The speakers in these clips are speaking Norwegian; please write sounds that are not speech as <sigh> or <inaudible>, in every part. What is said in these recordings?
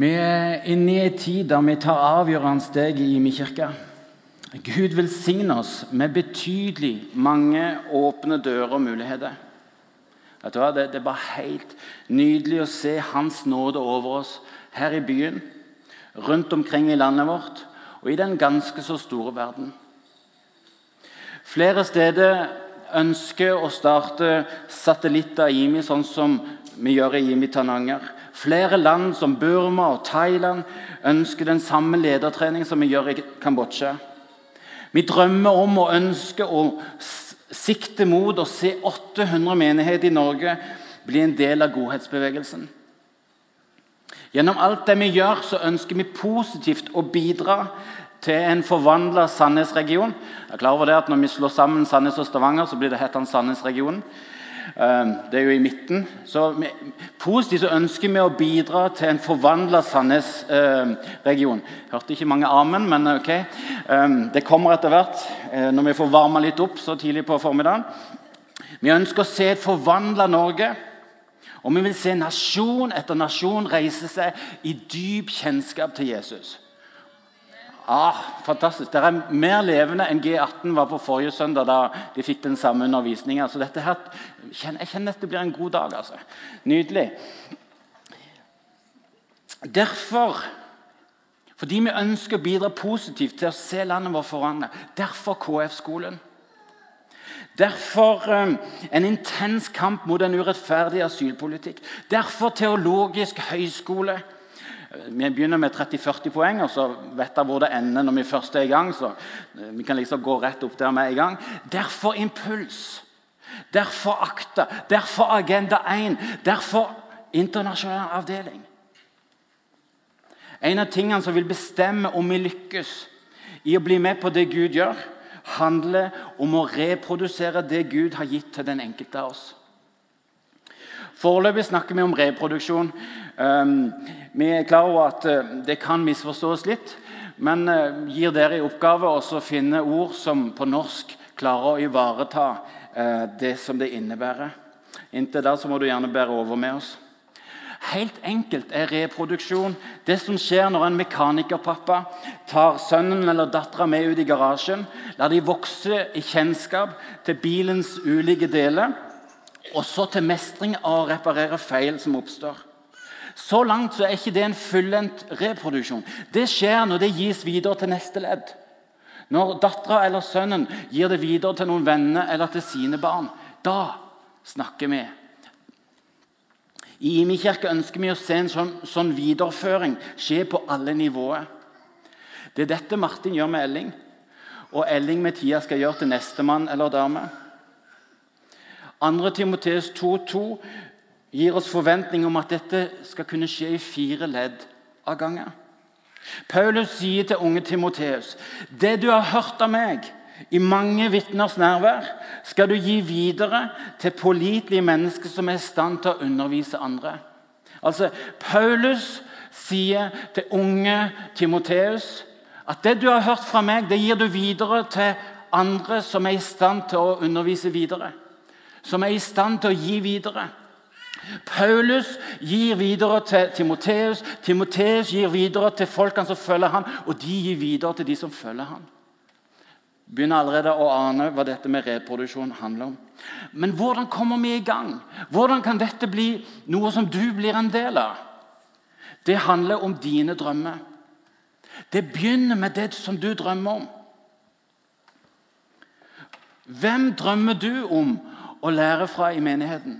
Vi er inne i en tid der vi tar avgjørende steg i Imi-kirka. Gud velsigne oss med betydelig mange åpne dører og muligheter. Vet du hva? Det er bare helt nydelig å se Hans nåde over oss her i byen, rundt omkring i landet vårt og i den ganske så store verden. Flere steder ønsker å starte satellitter i IMI, sånn som vi gjør i IMI Tananger. Flere land som Burma og Thailand ønsker den samme ledertrening som vi gjør i Kambodsja. Vi drømmer om og ønsker å sikte mot å se 800 menigheter i Norge bli en del av godhetsbevegelsen. Gjennom alt det vi gjør, så ønsker vi positivt å bidra til en forvandla Sandnes-region. Jeg er klar over det at Når vi slår sammen Sandnes og Stavanger, så blir det hetende Sandnes-regionen. Ehm, det er jo i midten. Så Positivt så ønsker vi å bidra til en forvandla Sandnes-region. Hørte ikke mange amen, men ok. Ehm, det kommer etter hvert eh, når vi får varma litt opp så tidlig på formiddagen. Vi ønsker å se et forvandla Norge. Og vi vil se nasjon etter nasjon reise seg i dyp kjennskap til Jesus. Ah, fantastisk. Det er mer levende enn G18 var på forrige søndag, da de fikk den samme undervisninga. Så dette her, jeg kjenner dette blir en god dag. altså. Nydelig. Derfor, fordi vi ønsker å bidra positivt til å se landet vårt forandre, derfor KF-skolen. Derfor um, en intens kamp mot en urettferdig asylpolitikk. Derfor teologisk høyskole. Vi begynner med 30-40 poeng, og så vet jeg hvor det ender når vi først er i gang. så vi kan liksom gå rett opp der vi er i gang. Derfor impuls. Derfor Akta. Derfor Agenda 1. Derfor internasjonal avdeling. En av tingene som vil bestemme om vi lykkes i å bli med på det Gud gjør, handler om å reprodusere det Gud har gitt til den enkelte av oss. Foreløpig snakker vi om reproduksjon. Ehm, vi er klar over at eh, det kan misforstås litt, men eh, gir dere i oppgave å finne ord som på norsk klarer å ivareta eh, det som det innebærer. Inntil da må du gjerne bære over med oss. Helt enkelt er reproduksjon det som skjer når en mekanikerpappa tar sønnen eller dattera med ut i garasjen, lar de vokse i kjennskap til bilens ulike deler og så til mestring av å reparere feil som oppstår. Så langt så er ikke det en fullendt reproduksjon. Det skjer når det gis videre til neste ledd. Når dattera eller sønnen gir det videre til noen venner eller til sine barn. Da snakker vi. I Imi kirke ønsker vi å se en sånn, sånn videreføring skje på alle nivåer. Det er dette Martin gjør med Elling, og Elling med tida skal gjøre til nestemann eller dame. 2. Timoteus 2,2 gir oss forventning om at dette skal kunne skje i fire ledd av gangen. Paulus sier til unge Timoteus.: Det du har hørt av meg i mange vitners nærvær, skal du gi videre til pålitelige mennesker som er i stand til å undervise andre. Altså, Paulus sier til unge Timoteus at det du har hørt fra meg, det gir du videre til andre som er i stand til å undervise videre som er i stand til å gi videre. Paulus gir videre til Timoteus, Timoteus gir videre til folkene som følger ham, og de gir videre til de som følger ham. Begynner allerede å ane hva dette med reproduksjon handler om. Men hvordan kommer vi i gang? Hvordan kan dette bli noe som du blir en del av? Det handler om dine drømmer. Det begynner med det som du drømmer om. Hvem drømmer du om å lære fra i menigheten?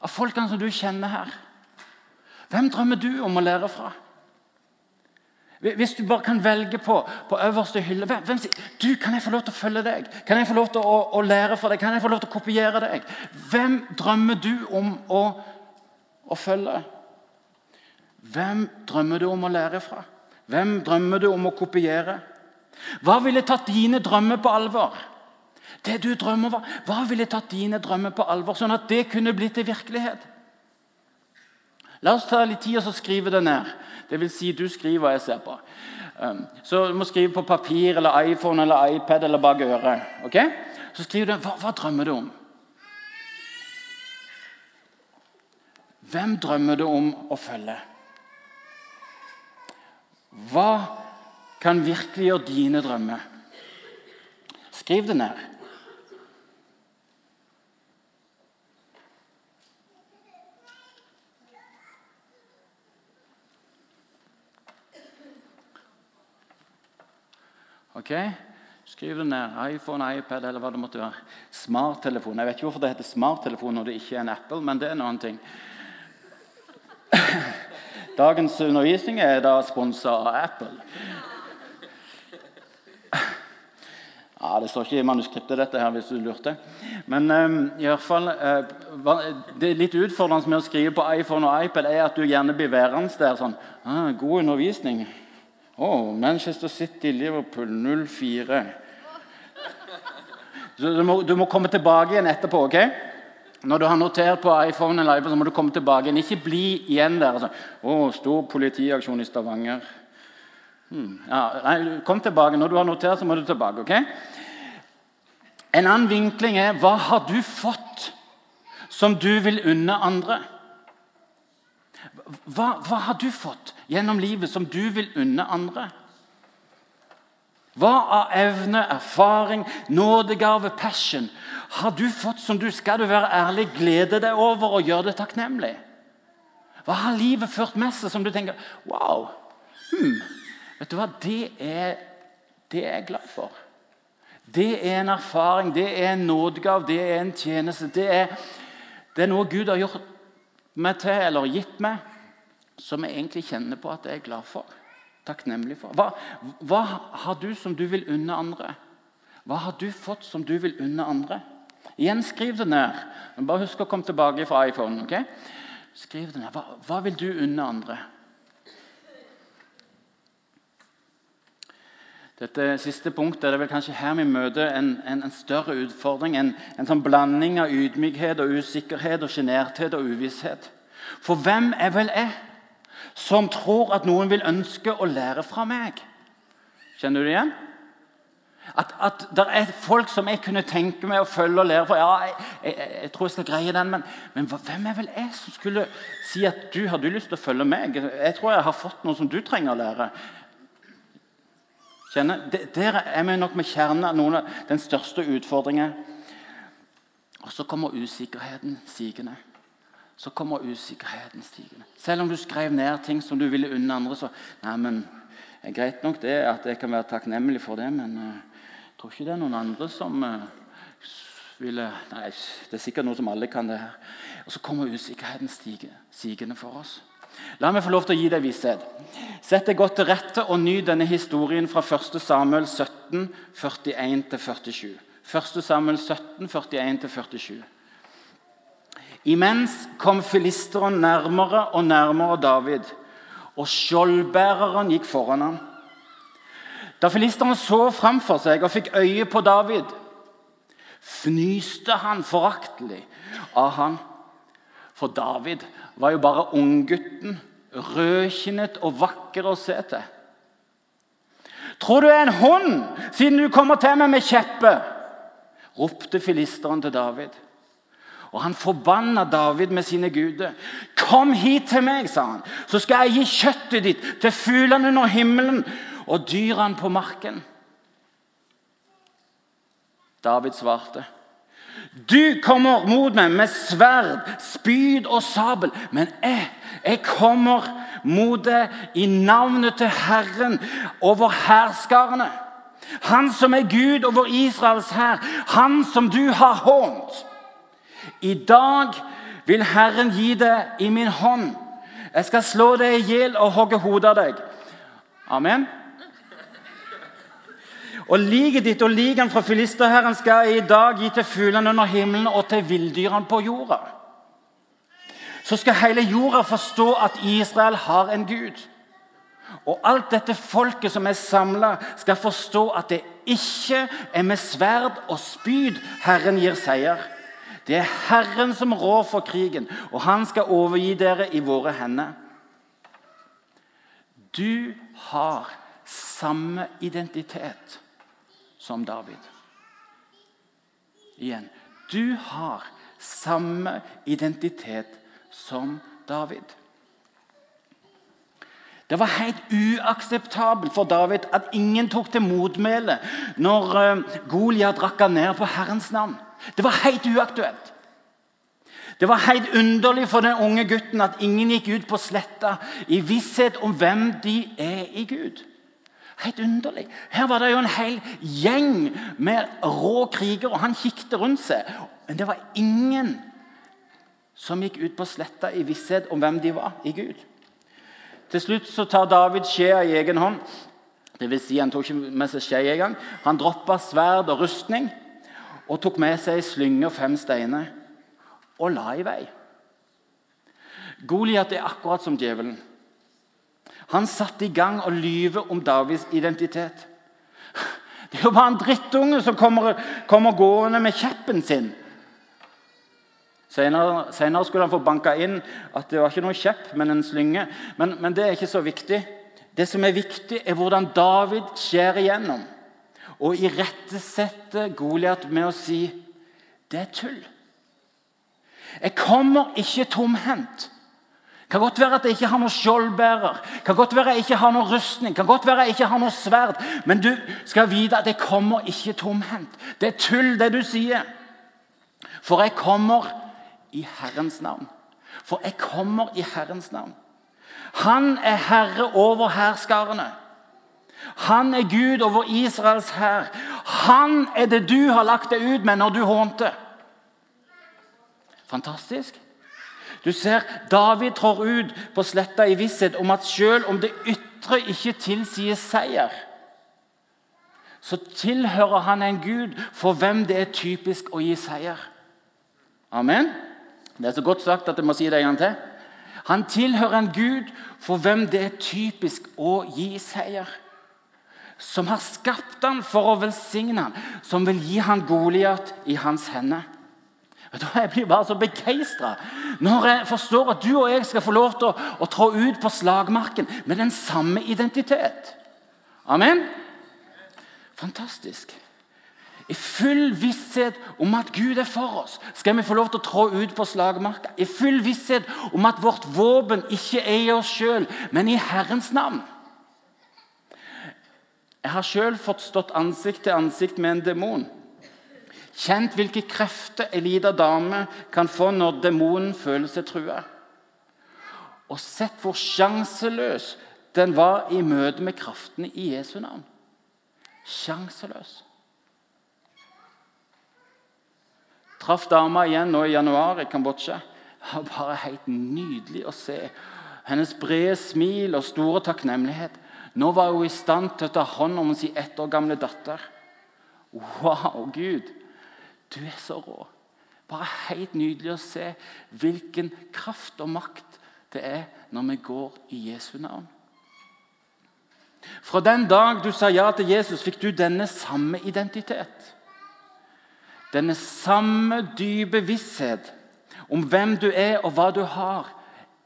Av folkene som du kjenner her. Hvem drømmer du om å lære fra? Hvis du bare kan velge på, på øverste hylle hvem, hvem sier du, kan jeg få lov til å følge deg? Kan jeg få lov til å, å, lære fra deg? Kan jeg få lov til å kopiere deg? Hvem drømmer du om å, å følge? Hvem drømmer du om å lære fra? Hvem drømmer du om å kopiere? Hva ville tatt dine drømmer på alvor? Det du drømmer om, Hva ville tatt dine drømmer på alvor, sånn at det kunne blitt til virkelighet? La oss ta litt tid og så skrive det ned. Det vil si, du skriver hva jeg ser på. Um, så du må skrive på papir eller iPhone eller iPad eller bak øret. Okay? Så skriver du hva, hva drømmer du om. Hvem drømmer du om å følge? Hva kan virkeliggjøre dine drømmer? Skriv det ned. Ok? Skriv det ned. iPhone, iPad eller hva det måtte være. Smarttelefon. Jeg vet ikke hvorfor det heter smarttelefon når det ikke er en Apple, men det er en annen ting. <laughs> Dagens undervisning er da sponsa av Apple. <laughs> Ja, Det står ikke i manuskriptet, dette her, hvis du lurte. Men um, i hvert fall, uh, det litt utfordrende med å skrive på iPhone og iPad er at du gjerne blir værende der sånn ah, 'God undervisning.' Oh, Manchester City, Liverpool 0-4. Du, må, du må komme tilbake igjen etterpå. ok? Når du har notert på iPhone eller iPad, så må du komme tilbake igjen. Ikke bli igjen der. Altså. Oh, 'Stor politiaksjon i Stavanger'. Hmm. Ja, nei, kom tilbake. Når du har notert, så må du tilbake. ok? En annen vinkling er hva har du fått som du vil unne andre? Hva, hva har du fått gjennom livet som du vil unne andre? Hva av evne, erfaring, nådegave, passion har du fått som du skal du være ærlig, glede deg over og gjøre det takknemlig? Hva har livet ført med seg som du tenker Wow! Hmm, vet du hva? Det er, det er jeg glad for. Det er en erfaring, det er en nådegave, det er en tjeneste. Det er, det er noe Gud har gjort meg til, eller gitt meg, som jeg egentlig kjenner på at jeg er glad for. Takknemlig for. Hva, hva har du som du vil unne andre? Hva har du fått som du vil unne andre? Igjen, skriv det ned. Bare husk å komme tilbake fra iPhone. ok? Skriv det ned. Hva, hva vil du unne andre? Dette siste punktet er det vel kanskje her vi møter en, en, en større utfordring. En, en, sånn blanding av ydmykhet og usikkerhet og sjenerthet og uvisshet. For hvem er vel jeg som tror at noen vil ønske å lære fra meg? Kjenner du det igjen? At, at det er folk som jeg kunne tenke meg å følge og lære fra. Ja, jeg, jeg, jeg tror jeg skal greie den, men, men, hvem er vel jeg som skulle si at du har du lyst til å følge meg? Jeg tror jeg har fått noe som du trenger å lære. Kjenner, Der er vi nok med kjernen av noen av den største utfordringen. Og så kommer usikkerheten sigende. Så kommer usikkerheten stigende. Selv om du skrev ned ting som du ville unne andre, så Nei, men er greit nok det at jeg kan være takknemlig for det, men uh, tror ikke det er noen andre som uh, ville Nei, det er sikkert noe som alle kan det her. Og så kommer usikkerheten stige, sigende for oss. La meg få lov til å gi deg visshet. Sett deg godt til rette og nyt denne historien fra 1. Samuel 17, 41-47. 1. Samuel 17, 41-47. Imens kom filisteren nærmere og nærmere David, og skjoldbæreren gikk foran ham. Da filisteren så framfor seg og fikk øye på David, fnyste han foraktelig av han. For David var jo bare unggutten, rødkinnet og vakker å se til. Tror du er en hund, siden du kommer til meg med kjeppe? ropte filisteren til David. Og han forbanna David med sine guder. 'Kom hit til meg', sa han, 'så skal jeg gi kjøttet ditt til fuglene under himmelen og dyrene på marken. David svarte. Du kommer mot meg med sverd, spyd og sabel, men jeg, jeg kommer mot deg i navnet til Herren over hærskarene. Han som er Gud over Israels hær, han som du har hånt. I dag vil Herren gi deg i min hånd. Jeg skal slå deg i hjel og hogge hodet av deg. Amen. Og liket ditt og liket fra filisterherren skal jeg i dag gi til fuglene under himmelen og til villdyrene på jorda. Så skal hele jorda forstå at Israel har en gud. Og alt dette folket som er samla, skal forstå at det ikke er med sverd og spyd Herren gir seier. Det er Herren som rår for krigen, og han skal overgi dere i våre hender. Du har samme identitet som David. Igjen du har samme identitet som David. Det var helt uakseptabelt for David at ingen tok til motmæle når uh, Goliat rakka ned på Herrens navn. Det var helt uaktuelt. Det var helt underlig for den unge gutten at ingen gikk ut på sletta i visshet om hvem de er i Gud. Helt underlig. Her var det jo en hel gjeng med rå krigere, og han kikket rundt seg. Men det var ingen som gikk ut på sletta i visshet om hvem de var i Gud. Til slutt så tar David skjea i egen hånd. Det vil si, Han tok ikke med seg skje engang. Han droppa sverd og rustning og tok med seg ei slynge og fem steiner og la i vei. Goliat er akkurat som djevelen. Han satte i gang å lyve om Davids identitet. Det er jo bare en drittunge som kommer, kommer gående med kjeppen sin. Senere, senere, skulle han få banka inn at det var ikke noe kjepp, men en slynge. Men, men det er ikke så viktig. Det som er viktig, er hvordan David skjærer igjennom og irettesette Goliat med å si det er tull. Jeg kommer ikke tomhendt. Kan godt være at jeg ikke har noe skjoldbærer, kan godt være jeg ikke har noe rustning, kan godt være jeg ikke har noe sverd. Men du skal vite at jeg kommer ikke tomhendt. Det er tull, det du sier. For jeg kommer i Herrens navn. For jeg kommer i Herrens navn. Han er herre over hærskarene. Han er Gud over Israels hær. Han er det du har lagt deg ut med når du hånte. Fantastisk. Du ser David trår ut på sletta i visshet om at selv om det ytre ikke tilsier seier, så tilhører han en gud for hvem det er typisk å gi seier. Amen. Det er så godt sagt at jeg må si det en gang til. Han tilhører en gud for hvem det er typisk å gi seier. Som har skapt han for å velsigne han, som vil gi han Goliat i hans hender. Jeg blir bare så begeistra når jeg forstår at du og jeg skal få lov til å, å trå ut på slagmarken med den samme identitet. Amen? Fantastisk. I full visshet om at Gud er for oss, skal vi få lov til å trå ut på slagmarka. I full visshet om at vårt våpen ikke er i oss sjøl, men i Herrens navn. Jeg har sjøl fått stått ansikt til ansikt med en demon. Kjent hvilke krefter ei lita dame kan få når demonen føler seg trua. Og sett hvor sjanseløs den var i møte med kraftene i Jesu navn. Sjanseløs. Traff dama igjen nå i januar i Kambodsja. Det var bare helt nydelig å se. Hennes brede smil og store takknemlighet. Nå var hun i stand til å ta hånd om sin ett år gamle datter. Wow, Gud! Du er så rå. Bare helt nydelig å se hvilken kraft og makt det er når vi går i Jesu navn. Fra den dag du sa ja til Jesus, fikk du denne samme identitet. Denne samme dype visshet om hvem du er og hva du har,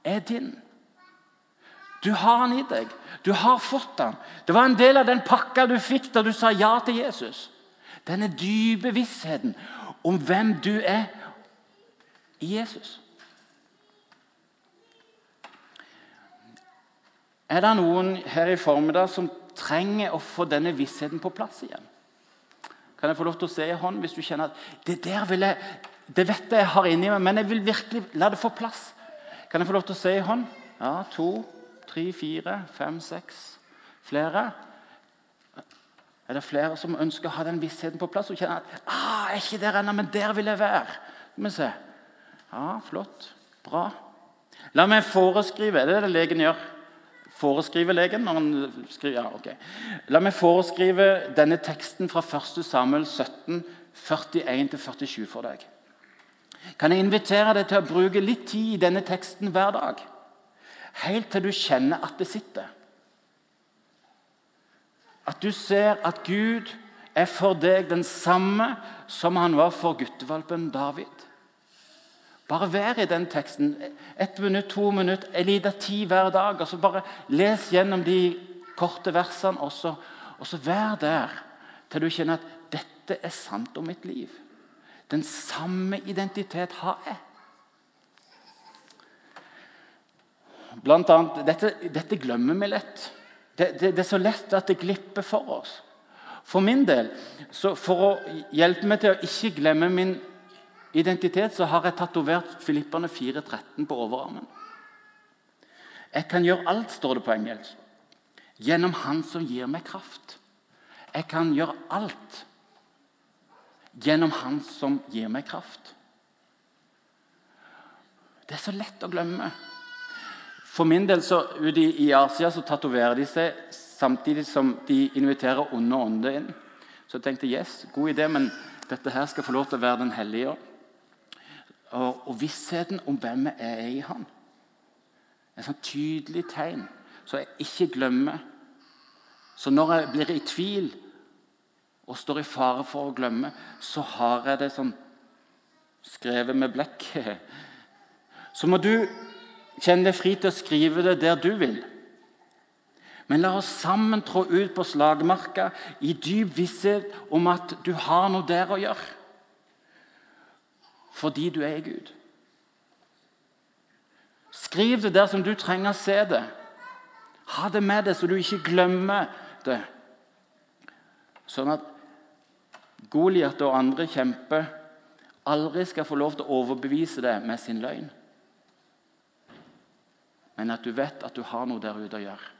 er din. Du har han i deg. Du har fått han. Det var en del av den pakka du fikk da du sa ja til Jesus. Denne dype vissheten om hvem du er i Jesus. Er det noen her i formiddag som trenger å få denne vissheten på plass igjen? Kan jeg få lov til å se i hånd hvis du kjenner at det der vil jeg, det vet jeg jeg har inni meg, men jeg vil virkelig la det få plass? Kan jeg få lov til å se i hånd? Ja, to, tre, fire, fem, seks. Flere? Er det flere som ønsker å ha den vissheten på plass og kjenner at ah, jeg er ikke der ennå, men der vil jeg være? Skal vi se. Ja, flott. Bra. La meg foreskrive Er det det legen gjør? Foreskrive legen når han skriver? Ja, ok. La meg foreskrive denne teksten fra 1. Samuel 17, 41-47 for deg. Kan jeg invitere deg til å bruke litt tid i denne teksten hver dag? Helt til du kjenner at det sitter. At du ser at Gud er for deg den samme som han var for guttevalpen David. Bare vær i den teksten. Ett minutt, to minutt, en liten tid hver dag. og så Bare les gjennom de korte versene, og og så vær der til du kjenner at dette er sant om mitt liv. Den samme identitet har jeg. Blant annet, dette, dette glemmer vi lett. Det, det, det, er så lett at det glipper for oss. For min del, For å hjelpe meg til å ikke glemme min identitet, så har jeg tatovert Filipperne 4.13 på overarmen. Jeg kan gjøre alt, står det på engelsk, gjennom Han som gir meg kraft. Jeg kan gjøre alt gjennom Han som gir meg kraft. Det er så lett å glemme. For min del så Ute i, Asia så tatoverer de seg samtidig som de inviterer onde ånder inn. Så jeg tenkte yes, god idé, men dette her skal få lov til å være Den hellige ånd. Og, og, vissheten om hvem jeg er i Han. Et sånn tydelig tegn, så jeg ikke glemmer. Så når jeg blir i tvil og står i fare for å glemme, så har jeg det sånn skrevet med blekk. <laughs> Så må du Kjenn deg fri til å skrive det der du vil. Men la oss sammen trå ut på slagmarka i dyp visshet om at du har noe der å gjøre. Fordi du er Gud. Skriv det der som du trenger å se det. Ha det med deg så du ikke glemmer det. Sånn at Goliat og andre kjemper aldri skal få lov til å overbevise deg med sin løgn men at du vet at du har noe der ute å gjøre.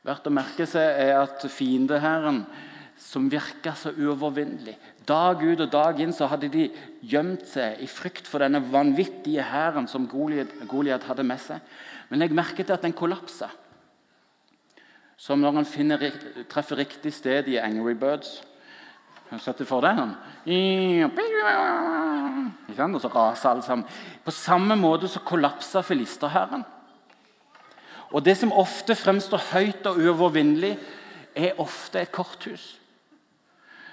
Verdt å merke seg er at fiendeherren, som virka så uovervinnelig Dag ut og dag inn så hadde de gjemt seg i frykt for denne vanvittige hæren som Goliat hadde med seg. Men jeg merket at den kollapsa. Som når han finner, treffer riktig sted i Angry Birds. Sett det for deg? Og så raser alle sammen. På samme måte så kollapsa filisterhæren. Og det som ofte fremstår høyt og uovervinnelig, er ofte et korthus.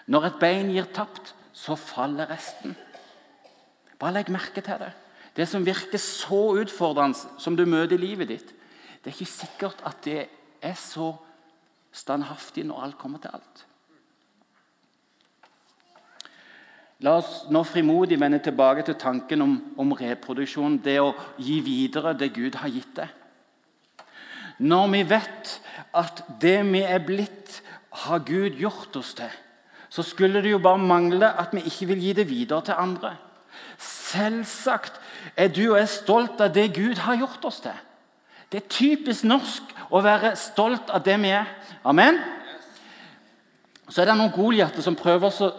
Når et bein gir tapt, så faller resten. Bare legg merke til det. Det som virker så utfordrende som du møter i livet ditt, det er ikke sikkert at det er så standhaftig når alt kommer til alt. La oss nå frimodig vende tilbake til tanken om, om reproduksjon. Det å gi videre det Gud har gitt deg. Når vi vet at det vi er blitt, har Gud gjort oss til, så skulle det jo bare mangle at vi ikke vil gi det videre til andre. Selvsagt er du og jeg stolt av det Gud har gjort oss til. Det er typisk norsk å være stolt av det vi er. Amen? Så er det noen Goliater som prøver å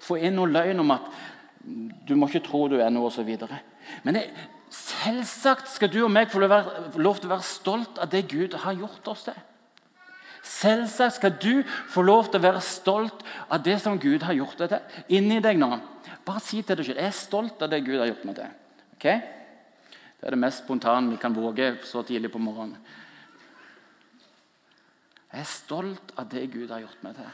få inn noe løgn om at du må ikke tro du er noe osv. Men det, selvsagt skal du og meg få lov til å være stolt av det Gud har gjort oss til. Selvsagt skal du få lov til å være stolt av det som Gud har gjort deg til. Inni deg nå. Bare si til deg selv jeg er stolt av det Gud har gjort meg til. Okay? Det er det mest spontane vi kan våge så tidlig på morgenen. Jeg er stolt av det Gud har gjort meg til.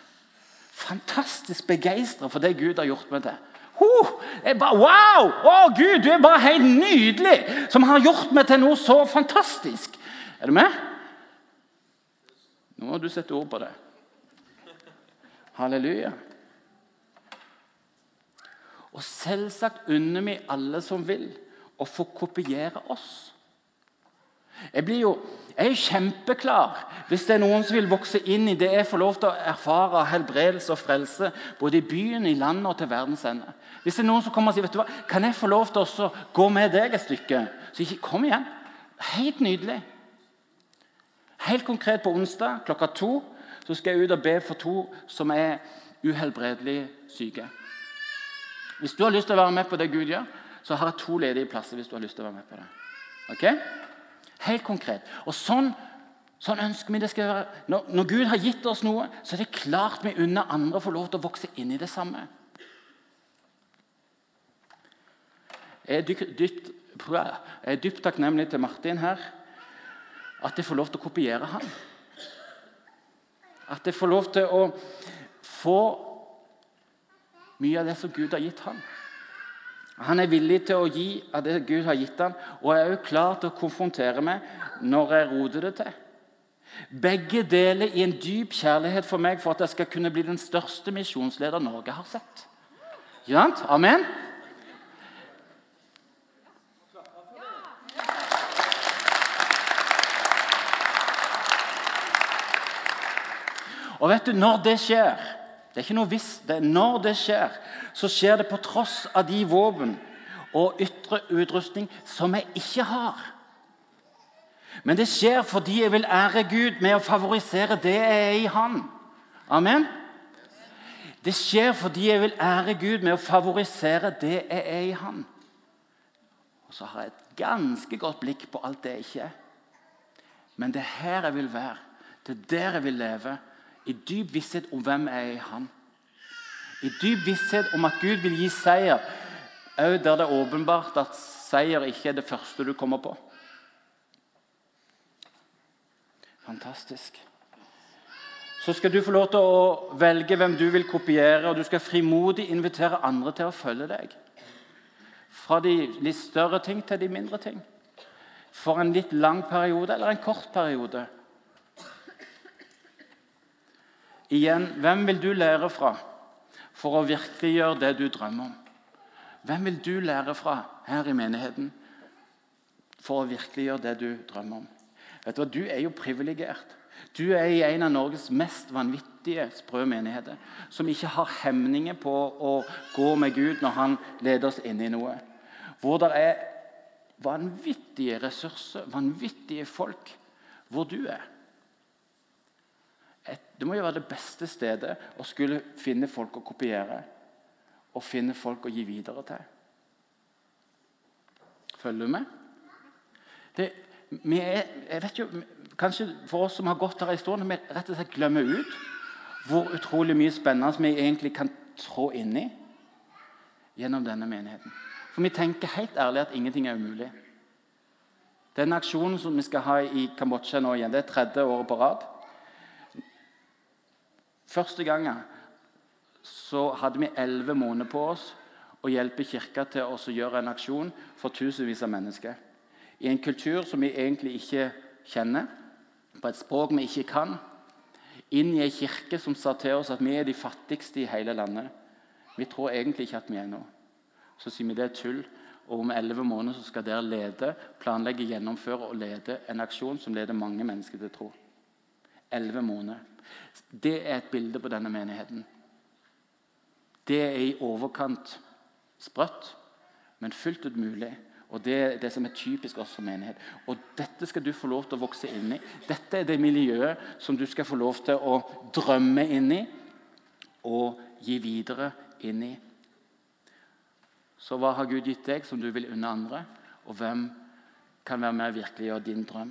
Fantastisk begeistra for det Gud har gjort meg til. Uh, jeg bare, wow! Å, Gud, du er bare helt nydelig! Som har gjort meg til noe så fantastisk. Er du med? Nå må du sette ord på det. Halleluja. Og selvsagt unner vi alle som vil, å få kopiere oss. Jeg, blir jo, jeg er kjempeklar hvis det er noen som vil vokse inn i det jeg får lov til å erfare av helbredelse og frelse, både i byen, i landet og til verdens ende. Hvis det er noen som kommer og sier vet du hva, kan jeg få lov til å gå med deg et stykke, så ikke, kom igjen. Helt nydelig. Helt konkret på onsdag klokka to så skal jeg ut og be for to som er uhelbredelig syke. Hvis du har lyst til å være med på det Gud gjør, så har jeg to ledige plasser. hvis du har lyst til å være med på det. Okay? Helt konkret. Og sånn, sånn ønsker vi det skal være. Når, når, Gud har gitt oss noe, så er det klart vi unner andre å få lov til å vokse inn i det samme. Jeg er dypt, jeg er dypt takknemlig til Martin her. At jeg får lov til å kopiere han. At jeg får lov til å få mye av det som Gud har gitt han. Han er villig til å gi av det Gud har gitt ham, og er også klar til å konfrontere meg når jeg roter det til. Begge deler i en dyp kjærlighet for meg for at jeg skal kunne bli den største misjonsleder Norge har sett. Amen? Og vet du, Når det skjer det er ikke noe hvis, det Når det skjer, så skjer det på tross av de våpen og ytre utrustning som jeg ikke har. Men det skjer fordi jeg vil ære Gud med å favorisere det jeg er i Han. Amen? Det skjer fordi jeg vil ære Gud med å favorisere det jeg er i Han. Og så har jeg et ganske godt blikk på alt det jeg ikke er. Men det er her jeg vil være. Det er der jeg vil leve. I dyp visshet om hvem jeg er i Han. I dyp visshet om at Gud vil gi seier, òg der det er åpenbart at seier ikke er det første du kommer på. Fantastisk. Så skal du få lov til å velge hvem du vil kopiere, og du skal frimodig invitere andre til å følge deg. Fra de litt større ting til de mindre ting. For en litt lang periode eller en kort periode. Igjen, hvem vil du lære fra for å virkeliggjøre det du drømmer om? Hvem vil du lære fra her i menigheten for å virkeliggjøre det du drømmer om? Vet Du hva, du er jo privilegert. Du er i en av Norges mest vanvittige sprø menigheter, som ikke har hemninger på å gå med Gud når han leder oss inn i noe. Hvor det er vanvittige ressurser, vanvittige folk, hvor du er. Det må jo være det beste stedet å skulle finne folk å kopiere og finne folk å gi videre til. Følger du med? Det, er, jeg vet jo, Kanskje for oss som har gått her en stund, vi rett og slett glemmer ut hvor utrolig mye spennende vi egentlig kan trå inn i gjennom denne menigheten. For vi tenker helt ærlig at ingenting er umulig. Den aksjonen som vi skal ha i Kambodsja nå igjen, det er tredje året på rad. Første gangen så hadde vi elleve måneder på oss å hjelpe Kirka til å gjøre en aksjon for tusenvis av mennesker i en kultur som vi egentlig ikke kjenner, på et språk vi ikke kan, inn i en kirke som sa til oss at vi er de fattigste i hele landet. Vi tror egentlig ikke at vi er noe. Så sier vi det er tull. Og om elleve måneder så skal dere lede, planlegge, gjennomføre og lede en aksjon som leder mange mennesker til tro. Elleve måneder. Det er et bilde på denne menigheten. Det er i overkant sprøtt, men fullt ut mulig. Og Det er det som er typisk oss som menighet. Og Dette skal du få lov til å vokse inn i. Dette er det miljøet som du skal få lov til å drømme inn i og gi videre inn i. Så hva har Gud gitt deg som du vil unne andre? Og hvem kan være med å virkeliggjøre din drøm?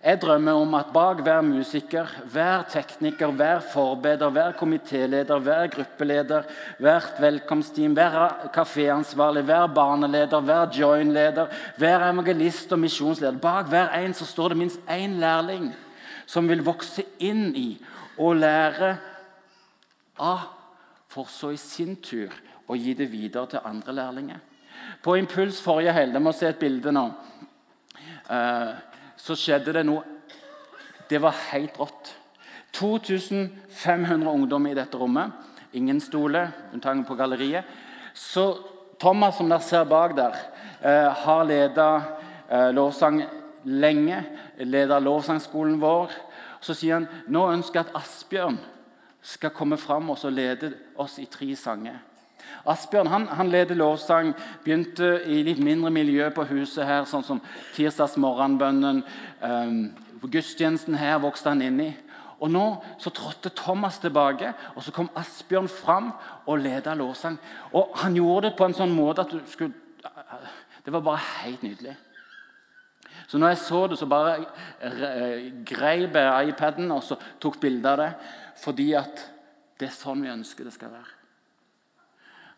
Jeg drømmer om at bak hver musiker, hver tekniker, hver forbeder, hver komitéleder, hver gruppeleder, hvert velkomstteam, hver kaféansvarlig, hver barneleder, hver join-leder, hver evangelist og misjonsleder Bak hver en så står det minst én lærling som vil vokse inn i og lære av, for så i sin tur å gi det videre til andre lærlinger. På Impuls forrige helg Jeg må se et bilde nå. Uh, så skjedde det noe Det var helt rått. 2500 ungdommer i dette rommet. Ingen stoler, unntatt på galleriet. Så Thomas, som dere ser bak der, eh, har leda eh, lovsang lenge. Leda lovsangskolen vår. Så sier han nå ønsker jeg at Asbjørn skal komme fram og lede oss i tre sanger. Asbjørn han, han leder lovsang, begynte i litt mindre miljø på huset her, sånn som tirsdags morgenbønnen. Um, gudstjenesten her vokste han inn i. Og Nå så trådte Thomas tilbake, og så kom Asbjørn fram og ledet lovsang. Og Han gjorde det på en sånn måte at du skulle Det var bare helt nydelig. Så når jeg så det, så bare greip jeg iPaden og så tok bilde av det. Fordi at det er sånn vi ønsker det skal være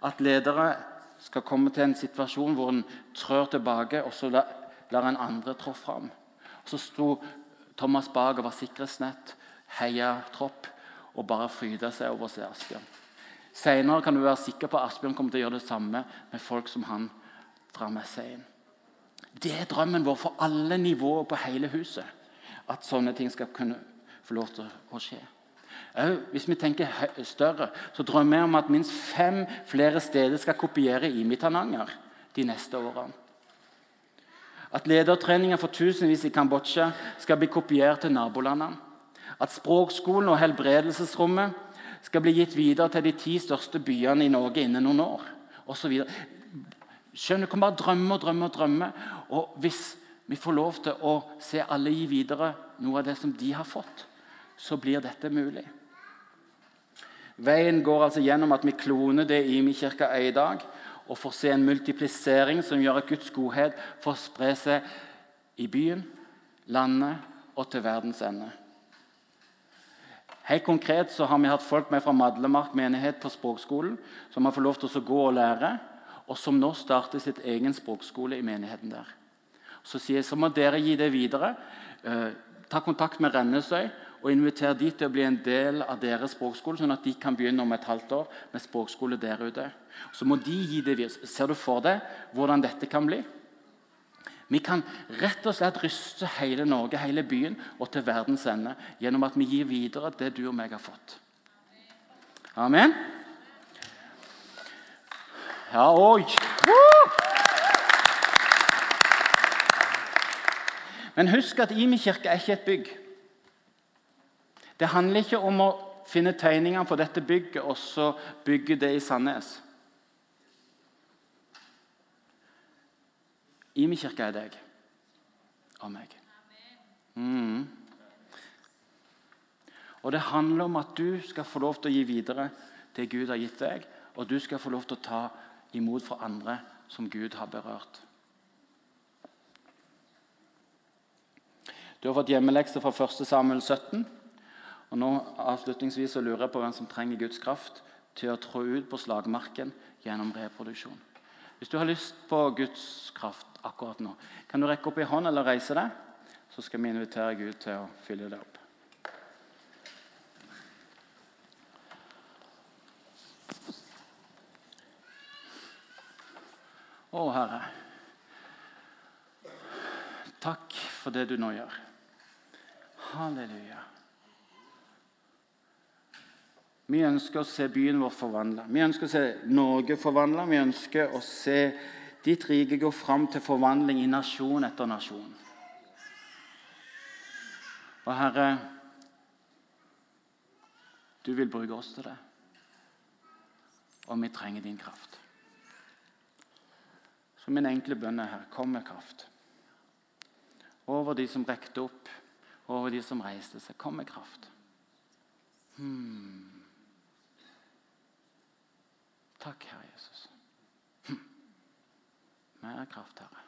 at ledere skal komme til en situasjon hvor en trør tilbake, og så lar en andre trå fram. Så sto Thomas bak og var sikkerhetsnett, heia tropp og bare fryda seg over å se Asbjørn. Senere kan du være sikker på at Asbjørn kommer til å gjøre det samme med folk som han drar med seg inn. Det er drømmen vår for alle nivåer på hele huset. at sånne ting skal kunne få lov til å skje. Hvis vi tenker større, så drømmer jeg om at minst fem flere steder skal kopiere IMI Tananger de neste årene. At ledertreninger for tusenvis i Kambodsja skal bli kopiert til nabolandene. At språkskolen og helbredelsesrommet skal bli gitt videre til de ti største byene i Norge innen noen år. Og så Skjønner, Du kan bare drømme og drømme og drømme. Og hvis vi får lov til å se alle gi videre noe av det som de har fått, så blir dette mulig. Veien går altså gjennom at vi kloner det Imi kirke er i dag, og får se en multiplisering som gjør at Guds godhet får spre seg i byen, landet og til verdens ende. Helt konkret så har vi hatt folk med fra Madlemark menighet på språkskolen som har fått lov til å gå og lære, og som nå starter sitt egen språkskole i menigheten der. Så sier jeg så må dere gi det videre. Eh, ta kontakt med Rennesøy og invitere de til å bli en del av deres språkskole, sånn at de kan begynne om et halvt år med språkskole der ute. Så må de gi det videre. Ser du for deg hvordan dette kan bli? Vi kan rett og slett ryste hele Norge, hele byen og til verdens ende gjennom at vi gir videre det du og meg har fått. Amen? Ja, oi! Men husk at Imi kirke er ikke et bygg. Det handler ikke om å finne tegningene for dette bygget og så bygge det i Sandnes. Imi kirke er deg og meg. Mm. Og det handler om at du skal få lov til å gi videre det Gud har gitt deg, og du skal få lov til å ta imot fra andre som Gud har berørt. Du har fått hjemmelekse fra 1. Samuel 17. Og nå avslutningsvis så lurer jeg på hvem som trenger Guds kraft til å trå ut på slagmarken gjennom reproduksjon. Hvis du har lyst på Guds kraft akkurat nå, kan du rekke opp i hånd eller reise deg? Så skal vi invitere Gud til å fylle det opp. Å, Herre. Takk for det du nå gjør. Halleluja. Vi ønsker å se byen vår forvandla. Vi ønsker å se Norge forvandla. Vi ønsker å se ditt rike gå fram til forvandling i nasjon etter nasjon. Og Herre, du vil bruke oss til det. Og vi trenger din kraft. Så min enkle bønn er her kom med kraft. Over de som rekte opp, over de som reiste seg. Kom med kraft. Hmm. Takk, Herre Jesus. Hm. Mer kraft, Herre.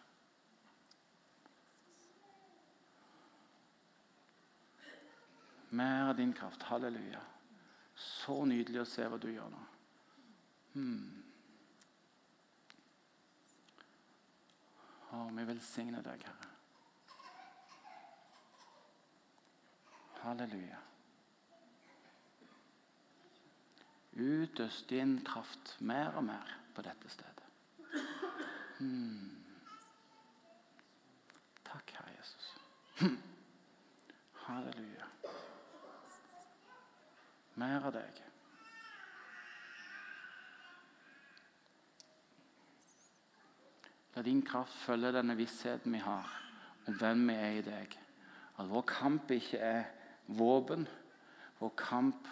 Mer av din kraft. Halleluja. Så nydelig å se hva du gjør nå. Hmm. Å, vi velsigner deg, Herre. Halleluja. Utøs din kraft mer og mer på dette stedet. Hmm. Takk, Herre Jesus. Hmm. Halleluja. Mer av deg. La din kraft følge denne vissheten vi har om hvem vi er i deg. At vår kamp ikke er våpen. Vår kamp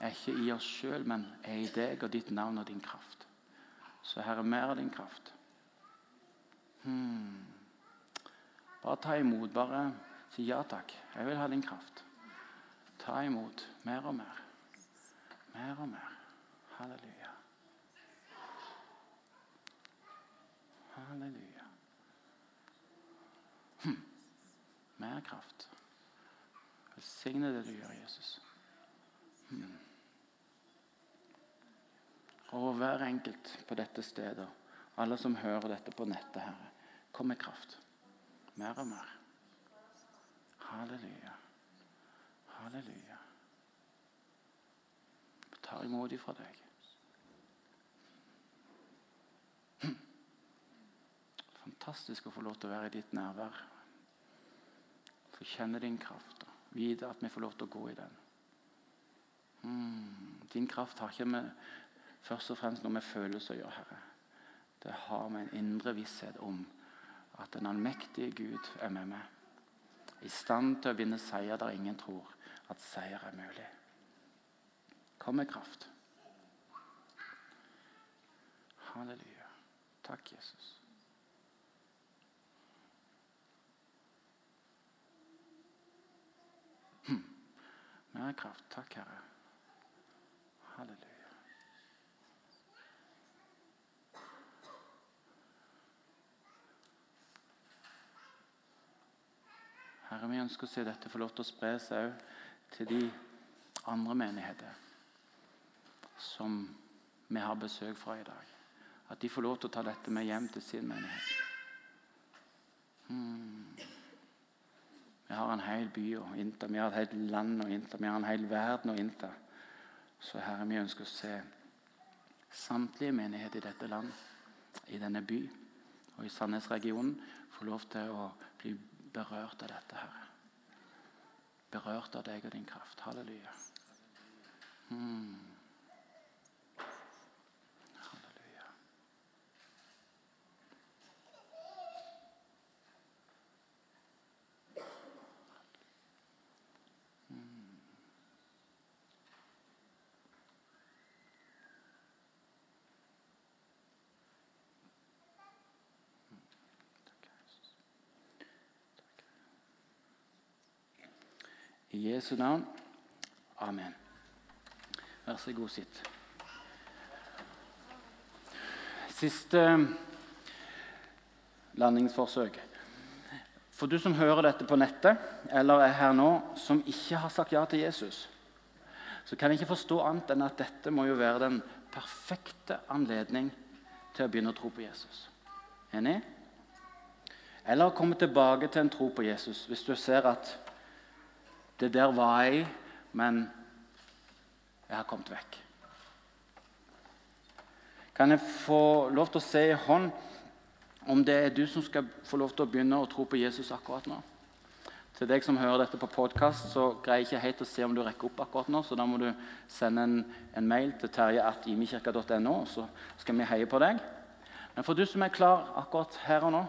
er ikke i oss sjøl, men er i deg og ditt navn og din kraft. Så Herre, mer av din kraft. Hmm. Bare ta imot. Bare si ja takk. Jeg vil ha din kraft. Ta imot mer og mer. Mer og mer. Halleluja. Halleluja. Hm. Mer kraft. Velsigne det du gjør, Jesus. Hmm over hver enkelt på dette stedet. Alle som hører dette på nettet, Herre. Kom med kraft. Mer og mer. Halleluja. Halleluja. Vi tar imot ifra deg. Fantastisk å få lov til å være i ditt nærvær. Få kjenne din kraft vite at vi får lov til å gå i den. Mm. Din kraft har ikke med, først og fremst noe med følelser å gjøre, Herre. Det har med en indre visshet om at den allmektige Gud er med meg. I stand til å vinne seier der ingen tror at seier er mulig. Kom med kraft. Halleluja. Takk, Jesus. Hm. Mer kraft. Takk, Herre. Halleluja. Herre, vi ønsker å se dette få lov til å spre seg òg til de andre menigheter som vi har besøk fra i dag. At de får lov til å ta dette med hjem til sin menighet. Hmm. Vi har en hel by å innta, vi har et helt land å innta, vi har en hel verden å innta. Så Herre, vi ønsker å se samtlige menigheter i dette land, i denne by og i Sandnes-regionen få lov til å bli berørt av dette, Herre. Berørt av deg og din kraft. Halleluja. Hmm. I Jesu navn. Amen. Vær så god, sitt. Siste landingsforsøk. For du som hører dette på nettet, eller er her nå, som ikke har sagt ja til Jesus, så kan jeg ikke forstå annet enn at dette må jo være den perfekte anledning til å begynne å tro på Jesus. Enig? Eller komme tilbake til en tro på Jesus hvis du ser at det der var jeg, men jeg har kommet vekk. Kan jeg få lov til å se i hånd om det er du som skal få lov til å begynne å tro på Jesus akkurat nå? Til deg som hører dette på podkast, så greier jeg ikke helt å se om du rekker opp akkurat nå, så da må du sende en, en mail til terje.imikirka.no, så skal vi heie på deg. Men for du som er klar akkurat her og nå,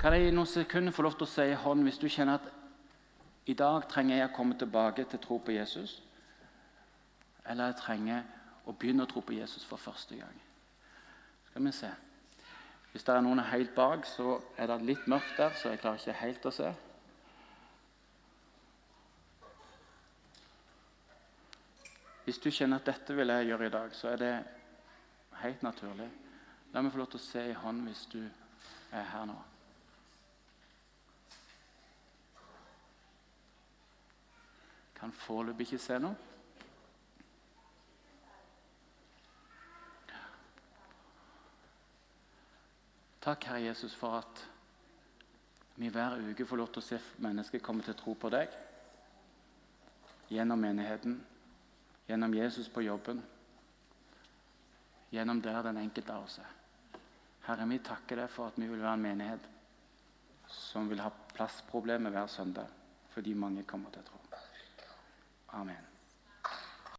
kan jeg i noen sekunder få lov til å si i hånd hvis du kjenner at i dag trenger jeg å komme tilbake til tro på Jesus. Eller jeg trenger å begynne å tro på Jesus for første gang. Skal vi se. Hvis det er noen helt bak, så er det litt mørkt der, så jeg klarer ikke helt å se. Hvis du kjenner at dette vil jeg gjøre i dag, så er det helt naturlig. La meg få lov til å se i hånd hvis du er her nå. Kan foreløpig ikke se noe. Takk, Herre Jesus, for at vi hver uke får lov til å se mennesker komme til tro på deg. Gjennom menigheten, gjennom Jesus på jobben, gjennom der den enkelte av oss er. Herre, vi takker deg for at vi vil være en menighet som vil ha plassproblemer hver søndag fordi mange kommer til tro. Amen.